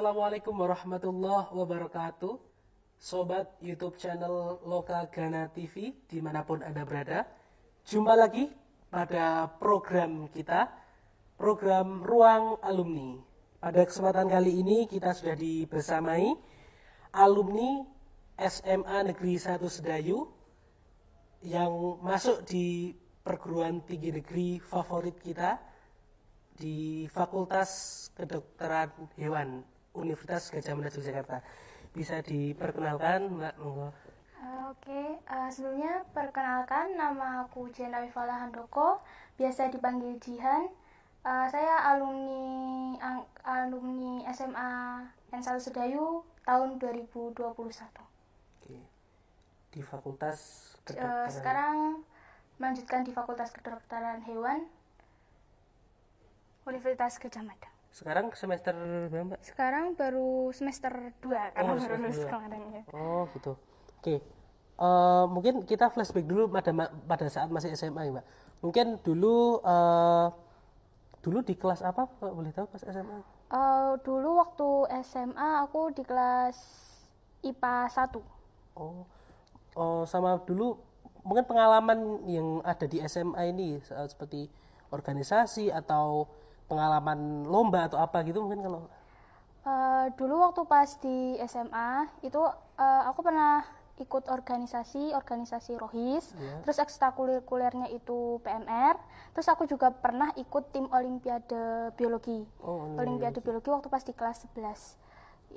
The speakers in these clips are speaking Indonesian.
Assalamualaikum warahmatullahi wabarakatuh. Sobat YouTube channel Loka Gana TV di mana pun Anda berada Jumpa lagi pada program kita Program Ruang Alumni. Pada kesempatan kali ini kita sudah dibersamai Alumni SMA Negeri 1 Sedayu Yang masuk di perguruan tinggi negeri favorit kita di Fakultas Kedokteran Hewan Universitas Gajah Mada Yogyakarta. Bisa diperkenalkan, Mbak Monggo. Uh, Oke, uh, sebelumnya perkenalkan nama aku Jena Wifala Handoko, biasa dipanggil Jihan. Uh, saya alumni ang- alumni SMA N1 Sedayu tahun 2021. Oke. Di Fakultas Uh, Kedokteran. sekarang melanjutkan di Fakultas Kedokteran Hewan Universitas Gajah Mada. Sekarang semester berapa, Mbak? Sekarang baru semester 2 karena Oh, baru lulus kemarin ya. Oh, gitu. Oke. Eh, mungkin kita flashback dulu pada pada saat masih SMA, ya, Mbak. Mungkin dulu eh, dulu di kelas apa, Mbak? Boleh tahu pas SMA? Uh, dulu waktu SMA aku di kelas IPA 1. Oh, oh sama dulu mungkin pengalaman yang ada di SMA ini se- seperti organisasi atau pengalaman lomba atau apa gitu mungkin kalau Uh, dulu waktu pas di SMA itu uh, aku pernah ikut organisasi organisasi rohis Iya. terus ekstrakurikulernya itu PMR terus aku juga pernah ikut tim olimpiade biologi oh olimpiade biologi waktu pas di kelas 11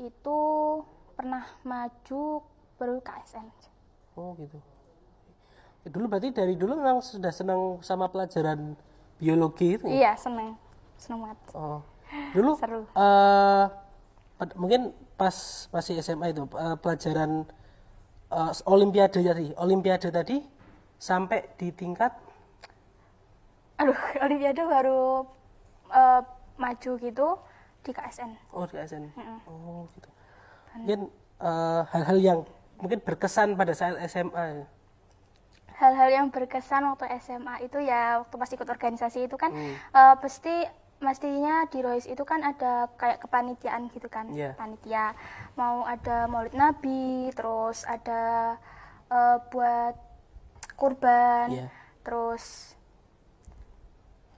itu pernah maju baru KSN oh gitu. Dulu berarti dari dulu memang sudah senang sama pelajaran biologi itu. ya? iya seneng seneng banget Oh. Dulu Seru. pad- mungkin pas masih SMA itu eh, pelajaran eh, olimpiade tadi, olimpiade tadi sampai di tingkat aduh olimpiade baru uh, maju gitu di KSN Oh di ASN. Oh gitu. Mungkin hal-hal yang mungkin berkesan pada saat SMA. hal-hal yang berkesan waktu SMA itu ya waktu pas ikut organisasi itu kan Hmm. eh, pasti mestinya di Rois itu kan ada kayak kepanitiaan gitu kan Iya. panitia mau ada Maulid Nabi terus ada eh, buat kurban Iya. terus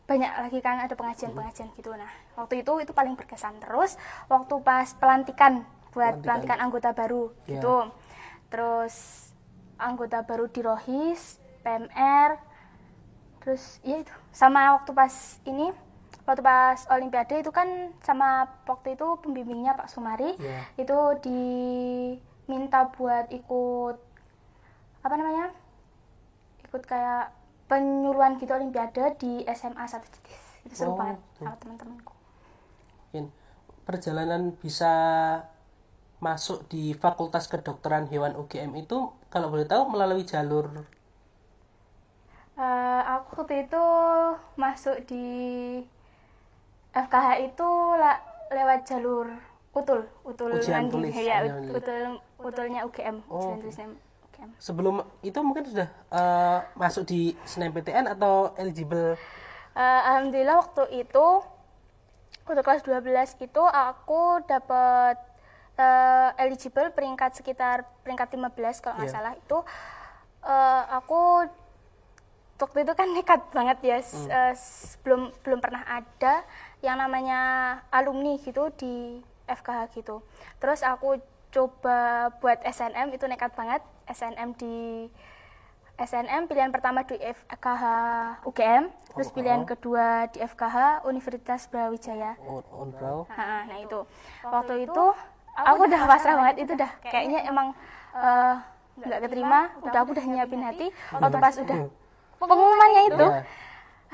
banyak lagi kan ada pengajian-pengajian gitu nah waktu itu itu paling berkesan terus waktu pas pelantikan buat Pelantikan. pelantikan anggota baru Iya. gitu terus anggota baru di Rohis PMR terus ya itu sama waktu pas ini waktu pas Olimpiade itu kan sama waktu itu pembimbingnya Pak Sumari Iya. itu diminta buat ikut apa namanya ikut kayak penyuluhan gitu Olimpiade di SMA satu titis itu seru Oh, banget gitu. sama teman-temanku perjalanan bisa masuk di Fakultas Kedokteran Hewan UGM itu kalau boleh tahu melalui jalur Eh, aku waktu itu masuk di FKH itu la- lewat jalur utul utul Ujian tulis, ya ujian tulis. utul utulnya UGM Oh, tulisnya UGM sebelum itu mungkin sudah eh, masuk di SNMPTN atau eligible Eh, alhamdulillah waktu itu waktu kelas 12 itu aku dapat eh, eligible peringkat sekitar peringkat 15 kalau nggak Iya. salah itu eh, aku waktu itu kan nekat banget ya s- Hmm. s- belum belum pernah ada yang namanya alumni gitu di FKH gitu. Terus aku coba buat SNM itu nekat banget. SNM di SNM pilihan pertama di FKH UGM terus Oh, pilihan oh. kedua di FKH Universitas Brawijaya. On, on brow? Nah, nah itu. Waktu itu aku udah pasrah banget itu udah kayaknya emang eh, nggak keterima. udah aku udah nyiapin hati. Waktu pas udah pengumumannya itu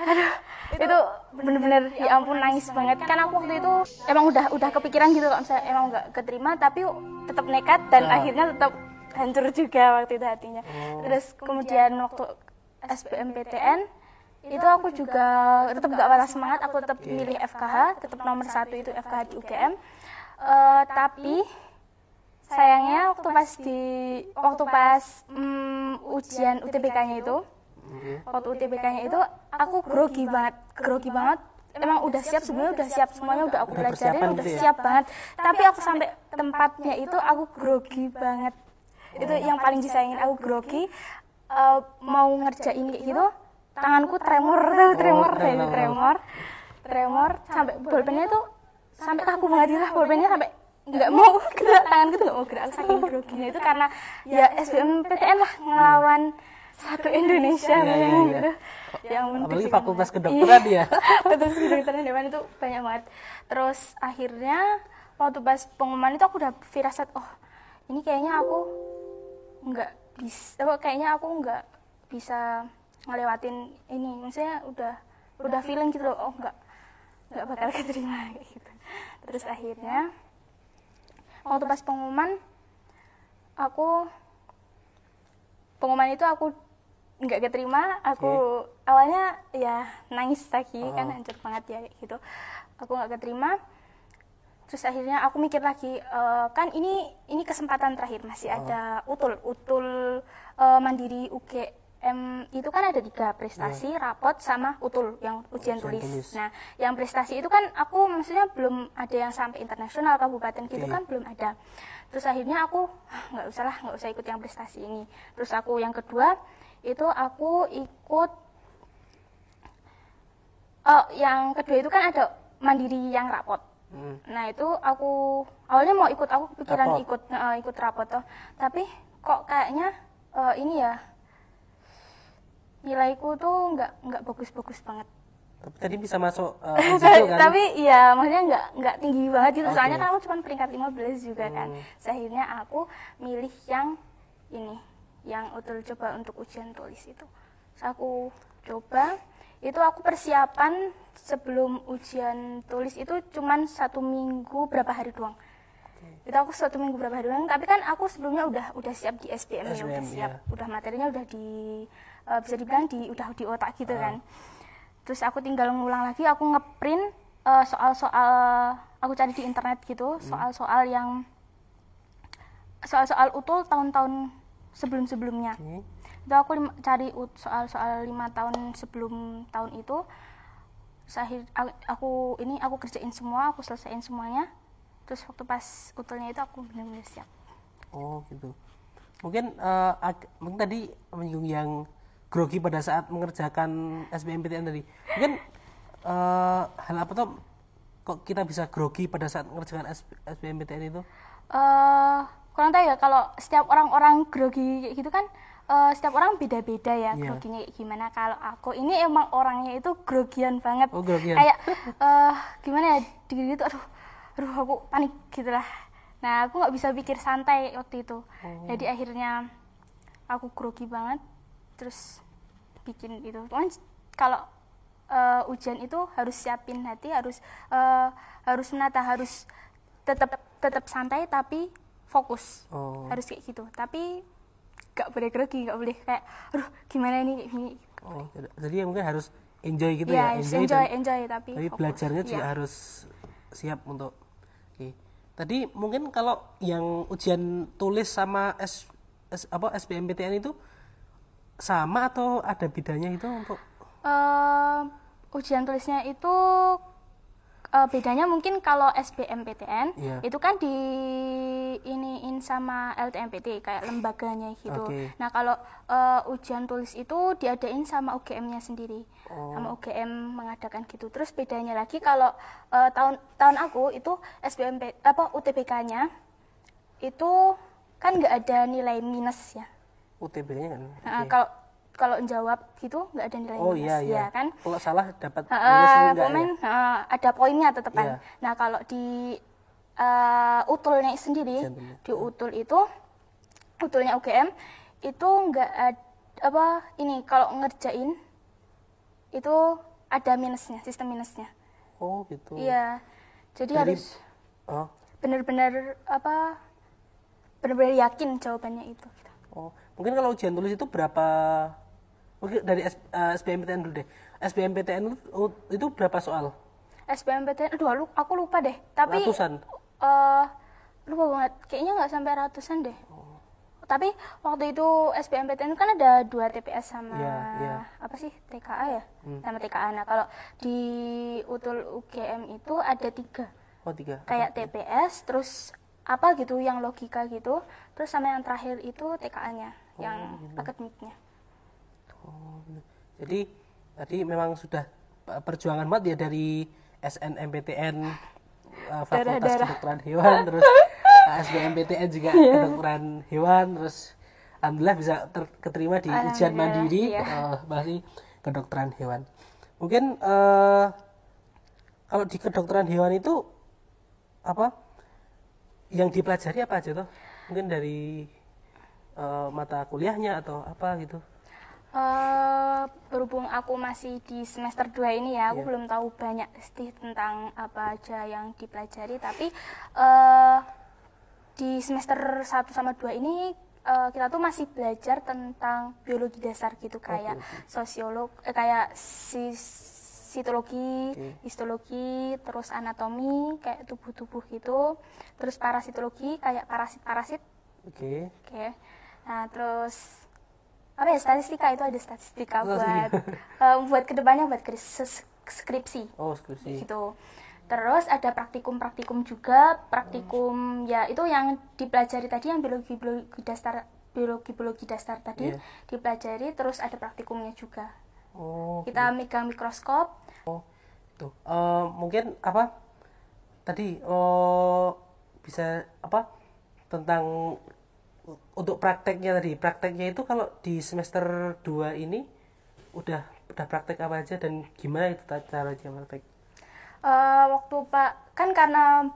Ya. itu bener-bener ya ampun nangis banget kan aku waktu itu emang udah udah kepikiran gitu kalau misalnya emang nggak keterima tapi tetap nekat dan Ya. akhirnya tetap hancur juga waktu itu hatinya terus kemudian waktu SBMPTN itu aku juga tetap nggak patah semangat aku tetap milih FKH tetap nomor satu itu FKH di UGM Eh, tapi sayangnya waktu pas di waktu pas mm, ujian UTBK-nya itu. Waktu UTBK-nya itu aku grogi banget grogi banget. emang udah siap sebenarnya udah siap semuanya udah aku pelajarin udah gitu ya? siap banget. Tapi aku sampai tempatnya itu aku grogi banget. itu yang paling disayangin aku grogi. eh, mau ngerjain kayak gitu tanganku tremor tuh tremor gitu, tremor. tremor. tremor sampai bolpennya itu sampai kaku banget gitu lah bolpennya sampai nggak mau gerak tanganku tuh nggak mau gerak. Saking groginya itu karena ya SBMPTN lah ngelawan satu Indonesia Iya, iya, iya. gitu yang apalagi fakultas kedokteran ya Terus kedokteran hewan itu banyak banget. Terus akhirnya waktu pas pengumuman itu aku udah firasat, oh ini kayaknya aku nggak bisa, oh, kayaknya aku nggak bisa ngelewatin ini. Maksudnya udah udah feeling gitu loh, oh nggak nggak bakal keterima kayak gitu. Terus akhirnya waktu pas pengumuman aku pengumuman itu aku nggak keterima aku awalnya ya nangis lagi kan hancur banget ya gitu. Aku nggak keterima. Terus akhirnya aku mikir lagi eh, kan ini ini kesempatan terakhir masih ada utul utul eh, mandiri UGM itu kan ada tiga prestasi rapot sama utul yang ujian, tulis. tulis. nah yang prestasi itu kan aku maksudnya belum ada yang sampai internasional kabupaten gitu Oke. kan belum ada. Terus akhirnya aku "Ah, nggak usah lah nggak usah ikut yang prestasi ini. Terus aku yang kedua itu aku ikut oh yang kedua itu kan ada mandiri yang rapot Hmm. nah itu aku awalnya mau ikut aku pikiran Rapot. ikut eh, ikut rapot toh tapi kok kayaknya eh, ini ya nilaiku tuh nggak nggak bagus-bagus banget tapi tadi bisa masuk uh, situ kan tapi iya maksudnya nggak nggak tinggi banget gitu Oke. soalnya kan aku cuma peringkat 15 juga kan Hmm. Terus akhirnya aku milih yang ini yang utul coba untuk ujian tulis itu Terus aku coba itu aku persiapan sebelum ujian tulis itu cuman satu minggu berapa hari doang itu aku satu minggu berapa hari doang tapi kan aku sebelumnya udah udah siap di SBM, ya udah siap iya. udah materinya udah di eh, bisa dibilang di udah di otak gitu Ah. kan terus aku tinggal ngulang lagi aku ngeprint eh, soal-soal aku cari di internet gitu Hmm. soal-soal yang soal-soal utul tahun-tahun sebelum-sebelumnya Oke. itu aku cari soal-soal lima tahun sebelum tahun itu sahir aku, ini aku kerjain semua aku selesaiin semuanya terus waktu pas utulnya itu aku benar-benar siap Oh gitu. Mungkin eh, ag- mungkin tadi menyinggung yang grogi pada saat mengerjakan SBMPTN tadi. Mungkin eh, hal apa tuh kok kita bisa grogi pada saat mengerjakan SBMPTN itu? eh kurang tahu ya kalau setiap orang-orang grogi kayak gitu kan eh, setiap orang beda-beda ya Iya. groginya kayak gimana kalau aku ini emang orangnya itu grogian banget Oh, grogian. kayak eh gimana ya gitu gitu aduh aduh aku panik gitu lah nah aku nggak bisa pikir santai waktu itu Oh. jadi akhirnya aku grogi banget terus bikin itu cuman kalau eh, ujian itu harus siapin hati harus eh, harus menata harus tetap tetap santai tapi fokus Oh. harus kayak gitu tapi gak boleh grogi gak boleh kayak aduh gimana ini kayak gini Oh, jadi mungkin harus enjoy gitu ya, ya, harus enjoy dan- enjoy tapi tapi fokus. belajarnya juga Iya. harus siap untuk Oke. Tadi mungkin kalau yang ujian tulis sama S, S- apa SBMPTN itu sama atau ada bedanya itu untuk Eh, ujian tulisnya itu eh, bedanya mungkin kalau SBMPTN Iya. itu kan di iniin sama LTMPT kayak lembaganya gitu. Oke. Nah kalau eh, ujian tulis itu diadain sama UGM-nya sendiri, Oh. sama UGM mengadakan gitu. Terus bedanya lagi kalau eh, tahun tahun aku itu SBMP apa UTBK-nya itu kan nggak ada nilai minus ya. UTB-nya kan? Nah, Oke. kalau kalau jawab gitu nggak ada nilai Oh minus iya iya. ya kan Kalau salah dapat Uh, minus komen ya? uh, ada poinnya tetepan. Iya. Nah kalau di uh, utulnya sendiri tulis. di utul itu utulnya UGM itu nggak ada apa ini kalau ngerjain itu ada minusnya sistem minusnya. Oh gitu. Iya jadi, Jadi- harus Oh. benar-benar apa benar-benar yakin jawabannya itu. gitu. Oh, mungkin kalau ujian tulis itu berapa? Mungkin dari S, eh, SBMPTN dulu deh. SBMPTN itu, berapa soal? SBMPTN, aduh lu- aku lupa deh. Tapi Ratusan. eh lupa banget. Kayaknya nggak sampai ratusan deh. tapi waktu itu SBMPTN kan ada dua TPS sama Iya, iya. apa sih TKA ya sama TKA nah kalau di utul UGM itu ada tiga Oh tiga. kayak TPS terus apa gitu yang logika gitu terus sama yang terakhir itu TKA-nya yang akademiknya Oh. Jadi tadi memang sudah uh, perjuangan banget ya dari SNMPTN uh, Fakultas Darah-darah. Kedokteran Hewan terus uh, SBMPTN juga Iya. Kedokteran Hewan terus alhamdulillah bisa ter- keterima di ujian mandiri iya. uh, masih kedokteran hewan. Mungkin uh, kalau di kedokteran hewan itu apa yang dipelajari apa aja tuh? Mungkin dari uh, mata kuliahnya atau apa gitu? Eh, berhubung aku masih di semester 2 ini ya, aku Iya. belum tahu banyak sih tentang apa aja yang dipelajari, tapi eh di semester 1 sama 2 ini eh, kita tuh masih belajar tentang biologi dasar gitu kayak sosiolog eh, kayak sis- sitologi, Oke. histologi, terus anatomi kayak tubuh-tubuh gitu, terus parasitologi kayak parasit-parasit Oke. Oke. Nah, terus apa ya statistika itu ada statistika Oh, buat eh, buat ke depannya buat skripsi Oh, skripsi. gitu. Terus ada praktikum-praktikum juga, praktikum ya itu yang dipelajari tadi yang biologi biologi dasar biologi biologi dasar tadi Iya. dipelajari, terus ada praktikumnya juga. Oh, Kita megang mikroskop, oh, tuh. Eh, mungkin apa? Tadi oh bisa apa? Tentang untuk prakteknya tadi. Prakteknya itu kalau di semester 2 ini udah udah praktek apa aja dan gimana itu ta- caranya praktek? Eh, waktu Pak kan karena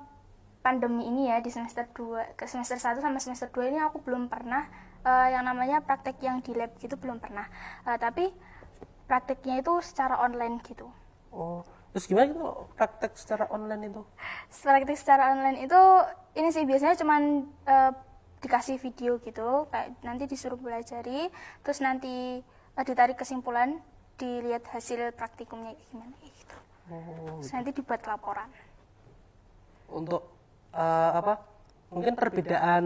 pandemi ini ya di semester 2 ke semester 1 sama semester 2 ini aku belum pernah eh, yang namanya praktek yang di lab gitu belum pernah. Eh, tapi prakteknya itu secara online gitu. Oh, terus gimana itu praktek secara online itu? Praktek secara online itu ini sih biasanya cuman eh, dikasih video gitu kayak nanti disuruh pelajari terus nanti eh, ditarik kesimpulan dilihat hasil praktikumnya kayak gimana gitu. Oh, Terus nanti dibuat laporan. untuk eh, apa mungkin perbedaan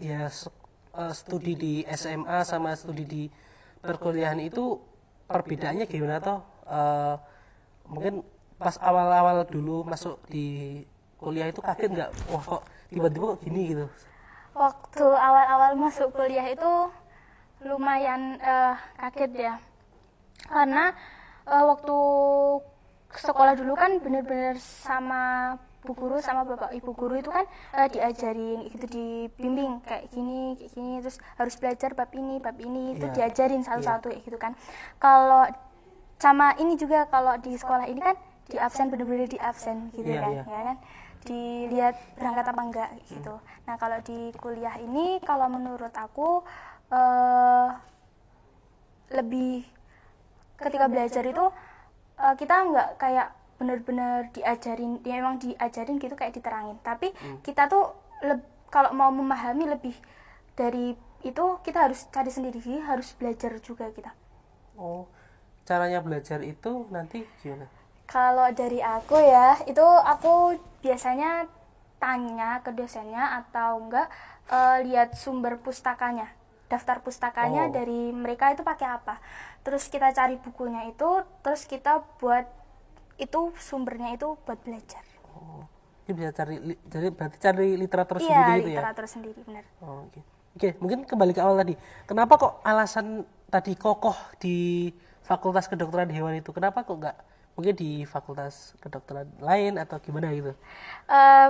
ya eh, studi di SMA sama studi di perkuliahan itu perbedaannya gimana toh Eh, mungkin pas awal-awal dulu masuk di kuliah itu kaget nggak wah kok tiba-tiba kok gini gitu Waktu awal-awal masuk kuliah itu lumayan eh, kaget ya. Karena eh, waktu sekolah dulu kan bener-bener sama bu guru sama bapak ibu guru itu kan eh, diajarin gitu dibimbing kayak gini kayak gini terus harus belajar bab ini bab ini itu Iya. diajarin satu-satu kayak gitu kan kalau sama ini juga kalau di sekolah ini kan di absen bener-bener di absen gitu Iya, kan iya. ya kan dilihat berangkat apa enggak gitu. Nah kalau di kuliah ini kalau menurut aku eh lebih ketika belajar itu eh, kita nggak kayak benar-benar diajarin, dia memang diajarin gitu kayak diterangin. Tapi kita tuh kalau mau memahami lebih dari itu kita harus cari sendiri, harus belajar juga kita. oh caranya belajar itu nanti gimana Kalau dari aku ya, itu aku biasanya tanya ke dosennya atau enggak eh, lihat sumber pustakanya. Daftar pustakanya Oh. dari mereka itu pakai apa. Terus kita cari bukunya itu, terus kita buat itu sumbernya itu buat belajar. oh ini bisa cari jadi berarti cari literatur Iya, sendiri gitu ya literatur sendiri benar. Oh, Oke, Oke, mungkin kembali ke awal tadi. Kenapa kok alasan tadi kokoh di Fakultas Kedokteran Hewan itu? Kenapa kok nggak mungkin di Fakultas Kedokteran lain atau gimana gitu? Eh,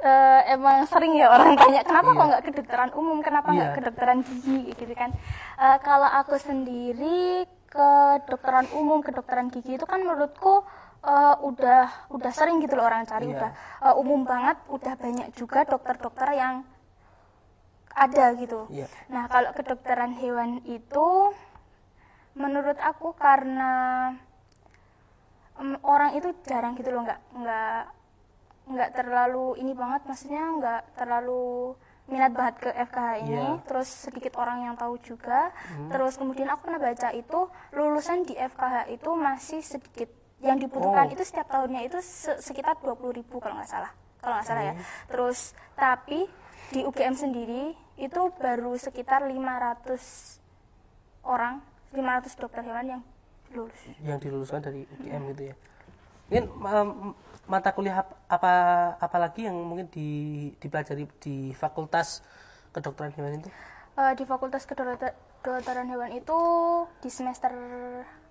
eh, emang sering ya orang tanya kenapa kok nggak kedokteran umum kenapa nggak Iya. kedokteran gigi gitu kan Eh, kalau aku sendiri kedokteran umum kedokteran gigi itu kan menurutku eh, udah udah sering gitu loh orang cari Iya. udah eh, umum banget udah banyak juga dokter-dokter yang ada gitu Iya. nah kalau kedokteran hewan itu menurut aku karena em, orang itu jarang gitu loh nggak nggak nggak terlalu ini banget maksudnya nggak terlalu minat banget ke FKH ini. Iya. terus sedikit orang yang tahu juga. Terus kemudian aku pernah baca itu lulusan di FKH itu masih sedikit. Yang dibutuhkan Oh. itu setiap tahunnya itu se- sekitar 20.000 ribu kalau nggak salah kalau nggak salah ya. Terus tapi di UGM sendiri itu baru sekitar 500 orang 500 dokter hewan yang lulus. Yang diluluskan dari UGM gitu ya. Mungkin ma- mata kuliah ap- apa apalagi yang mungkin di, dipelajari di fakultas kedokteran hewan itu? Eh, di Fakultas Kedokter- Kedokteran Hewan itu di semester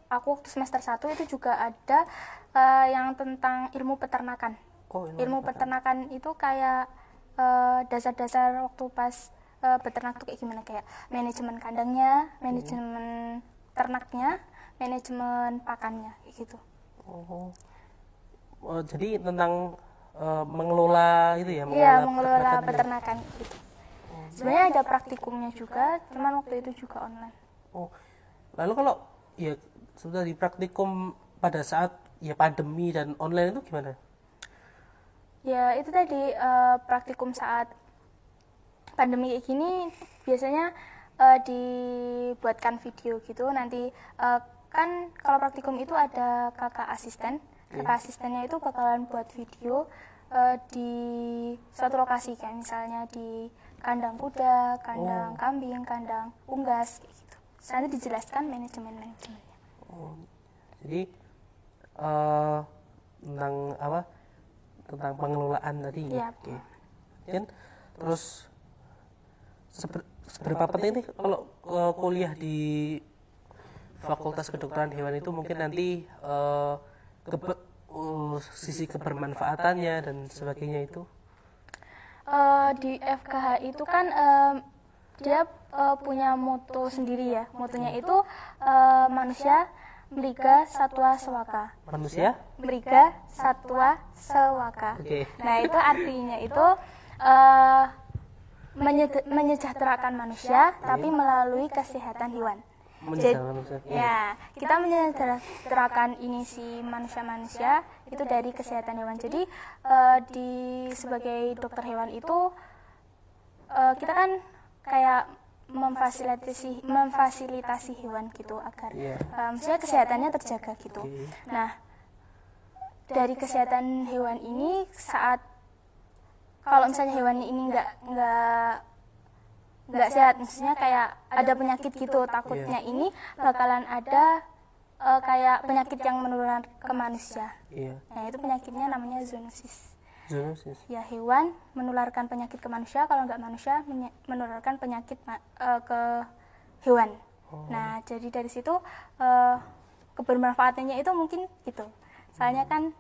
aku waktu semester 1 itu juga ada eh, yang tentang ilmu peternakan. oh Ilmu peternakan itu kayak eh, dasar-dasar waktu pas eh, beternak tuh kayak gimana? Kayak manajemen kandangnya, manajemen ternaknya, manajemen pakannya gitu. oh. Oh, jadi tentang eh, mengelola itu ya Iya, mengelola peternakan. peternakan gitu. Sebenarnya ada praktikumnya juga, cuman waktu itu juga online. Oh, lalu kalau ya sudah di praktikum pada saat ya pandemi dan online itu gimana? Ya itu tadi eh, praktikum saat pandemi kayak gini biasanya eh, dibuatkan video gitu nanti eh, kan kalau praktikum itu ada kakak asisten kakak asistennya itu bakalan buat video eh, di suatu lokasi kayak misalnya di kandang kuda, kandang kambing, kandang unggas kayak gitu. Nanti dijelaskan manajemen manajemennya. Oh, jadi eh tentang apa? Tentang pengelolaan tadi. Iya. Oke. Kan terus seber- seberapa penting nih kalau eh, kuliah di Fakultas Kedokteran Hewan itu mungkin nanti eh, kebe- eh, sisi kebermanfaatannya dan sebagainya itu. Eh, di FKH itu kan em, dia eh, punya moto sendiri ya. Motonya itu eh, manusia meriga satwa sewaka. Manusia? Meriga satwa sewaka. Oke. Nah, itu artinya itu menye- menyejahterakan manusia tapi melalui kesehatan hewan. Manusia. Ya, kita menyejahterakan ini si manusia-manusia itu dari kesehatan hewan. Jadi eh, di sebagai dokter hewan itu eh, kita kan kayak memfasilitasi memfasilitasi hewan gitu agar Iya. eh, maksudnya kesehatannya terjaga gitu. Oke. Nah, dari kesehatan hewan ini saat kalau misalnya hewan ini nggak nggak nggak sehat, maksudnya kayak ada penyakit gitu, takutnya ini bakalan ada eh, kayak penyakit yang menular ke manusia. Iya. Nah itu penyakitnya namanya zoonosis. Zoonosis. Ya hewan menularkan penyakit ke manusia, kalau nggak manusia menularkan penyakit ma- eh, ke hewan. Nah jadi dari situ eh, kebermanfaatannya itu mungkin gitu. Soalnya kan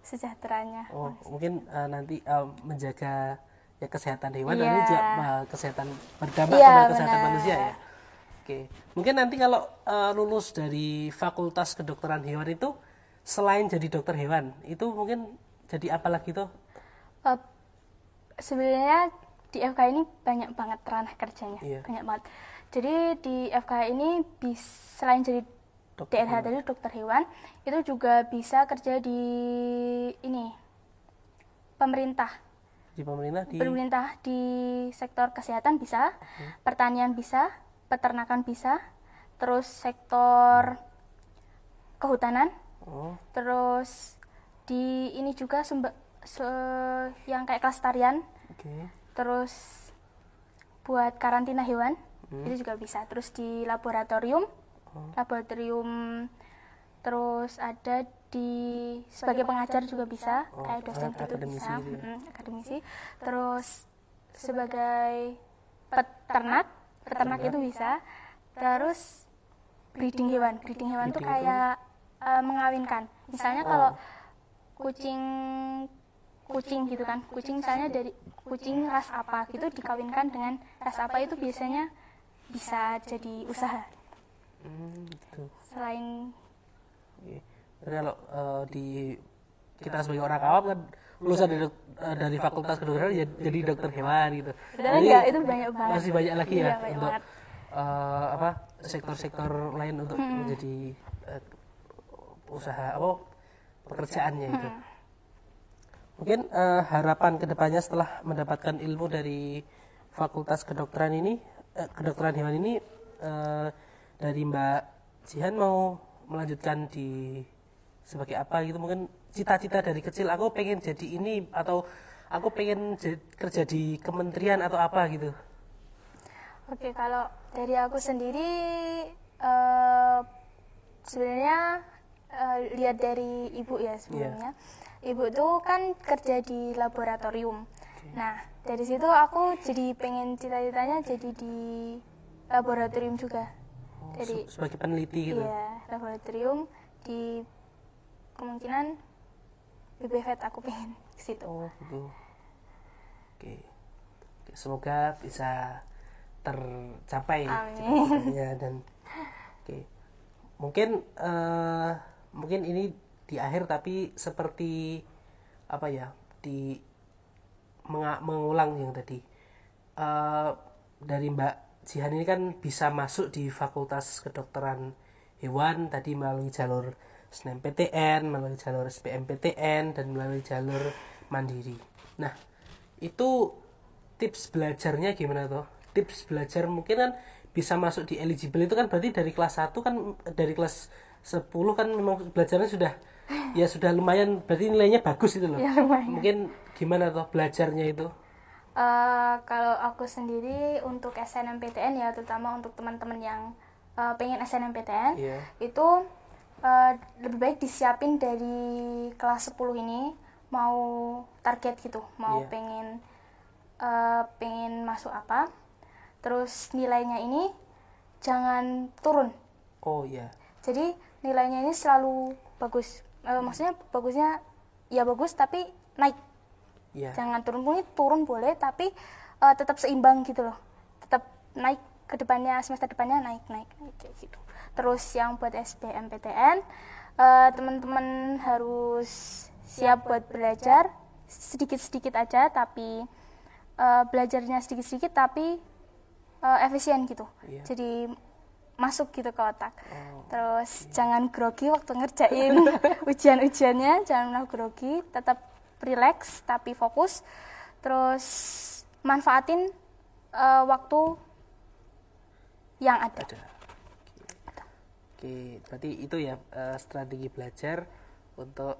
sejahteranya. Oh, mungkin eh, nanti eh, menjaga ya kesehatan hewan dan Iya. ini juga eh, kesehatan berdampak Iya, pada kesehatan benar. manusia ya. Oke, mungkin nanti kalau eh, lulus dari Fakultas Kedokteran Hewan itu selain jadi dokter hewan, itu mungkin jadi apa lagi tuh? Eh, sebenarnya di FK ini banyak banget ranah kerjanya, Iya. banyak banget. Jadi di FK ini bis, selain jadi Dokter DRH tadi dokter hewan, itu juga bisa kerja di ini pemerintah. Di pemerintah di Pemerintah di sektor kesehatan bisa, pertanian bisa, peternakan bisa, terus sektor kehutanan, Oh, terus di ini juga sumber se- yang kayak kelestarian oke. terus buat karantina hewan Hmm. itu juga bisa terus di laboratorium Oh. laboratorium terus ada di sebagai pengajar juga bisa. Oh, kayak dosen gitu akademisi bisa. gitu ya. Mm, akademisi. Terus sebagai peternak peternak itu bisa. Terus breeding hewan. Breeding hewan tuh itu? kayak eh, mengawinkan. Misalnya Oh. kalau kucing kucing gitu kan. Kucing misalnya dari kucing ras apa gitu dikawinkan dengan ras apa itu biasanya bisa jadi usaha. Hmm, gitu. selain Jadi kalau eh, di kita sebagai orang awam kan lulusan dari, eh, dari Fakultas Kedokteran ya jadi dokter hewan gitu. Padahal Jadi enggak, itu banyak banget. Masih banyak lagi Iya, ya banyak untuk banget. eh, apa sektor-sektor lain untuk menjadi eh, usaha apa pekerjaannya itu. Mungkin eh, harapan ke depannya setelah mendapatkan ilmu dari Fakultas Kedokteran ini, eh, kedokteran hewan ini eh, dari Mbak Jihan mau melanjutkan di sebagai apa gitu mungkin cita-cita dari kecil aku pengen jadi ini atau aku pengen kerja di kementerian atau apa gitu Oke, kalau dari aku sendiri eh, sebenarnya eh, lihat dari ibu ya sebelumnya. Ibu tuh kan kerja di laboratorium. Nah, dari situ aku jadi pengen cita-citanya jadi di laboratorium juga. Oh, Jadi se- sebagai peneliti gitu iya, laboratorium di kemungkinan BBVET aku pengen ke situ. oh gitu. Oke. Oke, semoga bisa tercapai cita-citanya dan oke. Mungkin eh, mungkin ini di akhir tapi seperti apa ya di mengulang yang tadi. Eh, dari Mbak Jihan ini kan bisa masuk di Fakultas Kedokteran Hewan tadi melalui jalur SNMPTN, melalui jalur SBMPTN dan melalui jalur mandiri. Nah, itu tips belajarnya gimana tuh? Tips belajar mungkin kan bisa masuk di eligible itu kan berarti dari kelas 1 kan dari kelas 10 kan memang belajarnya sudah ya sudah lumayan berarti nilainya bagus itu loh. Ya, lumayan. Mungkin gimana tuh belajarnya itu? Eh, kalau aku sendiri untuk SNMPTN ya terutama untuk teman-teman yang eh, pengen SNMPTN Iya. itu eh, lebih baik disiapin dari kelas 10 ini mau target gitu mau Iya. pengen eh, pengen masuk apa terus nilainya ini jangan turun Oh iya. jadi nilainya ini selalu bagus Eh, maksudnya bagusnya ya bagus tapi naik Iya. jangan turun boleh turun boleh tapi eh, tetap seimbang gitu loh tetap naik ke depannya semester depannya naik naik naik kayak gitu terus yang buat SBMPTN eh, teman-teman harus siap buat belajar sedikit sedikit aja tapi eh, belajarnya sedikit sedikit tapi eh, efisien gitu. Iya. jadi masuk gitu ke otak. Oh, terus jangan grogi waktu ngerjain ujian-ujiannya jangan pernah grogi tetap relax tapi fokus. Terus manfaatin eh, waktu yang ada. Ada. Oke, berarti itu ya eh, strategi belajar untuk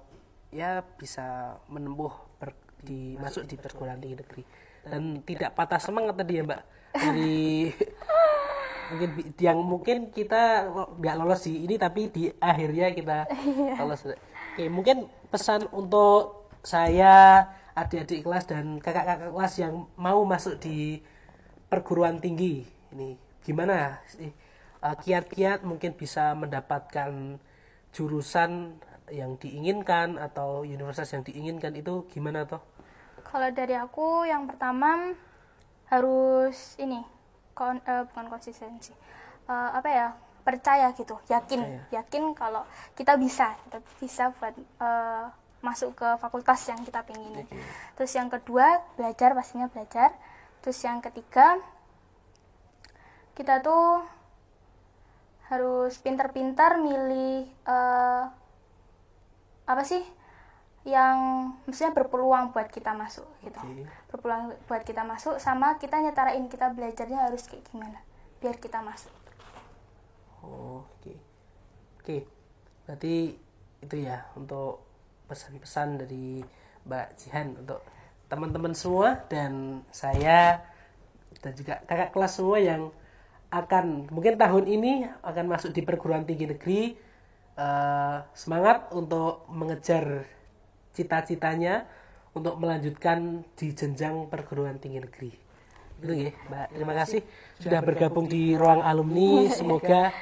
ya bisa menempuh per- di masuk di perguruan tinggi negeri. dan tidak patah semangat tadi ya Mbak. Dari mungkin yang mungkin kita nggak lolos di ini tapi di akhirnya kita lolos. Oke, mungkin pesan untuk saya adik-adik kelas dan kakak-kakak kelas yang mau masuk di perguruan tinggi ini gimana sih kiat-kiat mungkin bisa mendapatkan jurusan yang diinginkan atau universitas yang diinginkan itu gimana toh? kalau dari aku yang pertama harus ini kon, eh, bukan konsistensi Eh, apa ya percaya gitu yakin Percaya. yakin kalau kita bisa kita bisa buat eh, masuk ke fakultas yang kita pinginin Oke. terus yang kedua belajar pastinya belajar terus yang ketiga kita tuh harus pintar-pintar milih eh, apa sih yang maksudnya berpeluang buat kita masuk gitu berpeluang buat kita masuk sama kita nyetarain kita belajarnya harus kayak gimana biar kita masuk Oh, oke. Oke. Berarti itu ya untuk pesan-pesan dari Mbak Jihan untuk teman-teman semua dan saya dan juga kakak kelas semua yang akan mungkin tahun ini akan masuk di perguruan tinggi negeri eh, semangat untuk mengejar cita-citanya untuk melanjutkan di jenjang perguruan tinggi negeri. Itu ya, Mbak. Terima kasih sudah bergabung di ruang alumni. Semoga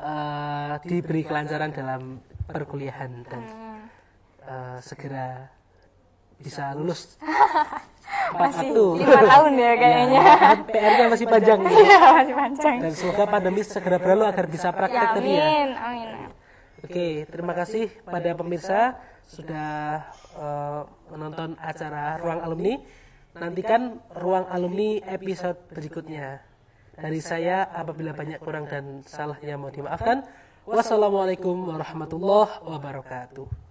eh, diberi kelancaran dalam perkuliahan dan eh, segera bisa lulus. Masih lima tahun ya kayaknya Ya, PR-nya masih panjang. Iya, masih panjang Dan semoga pandemi segera berlalu agar bisa ya praktek tadi ya. amin amin Oke, terima kasih pada pemirsa sudah eh, menonton acara Ruang Alumni. Nantikan Ruang Alumni episode berikutnya. Dari saya apabila banyak kurang dan salahnya mau dimaafkan. Wassalamualaikum warahmatullahi wabarakatuh.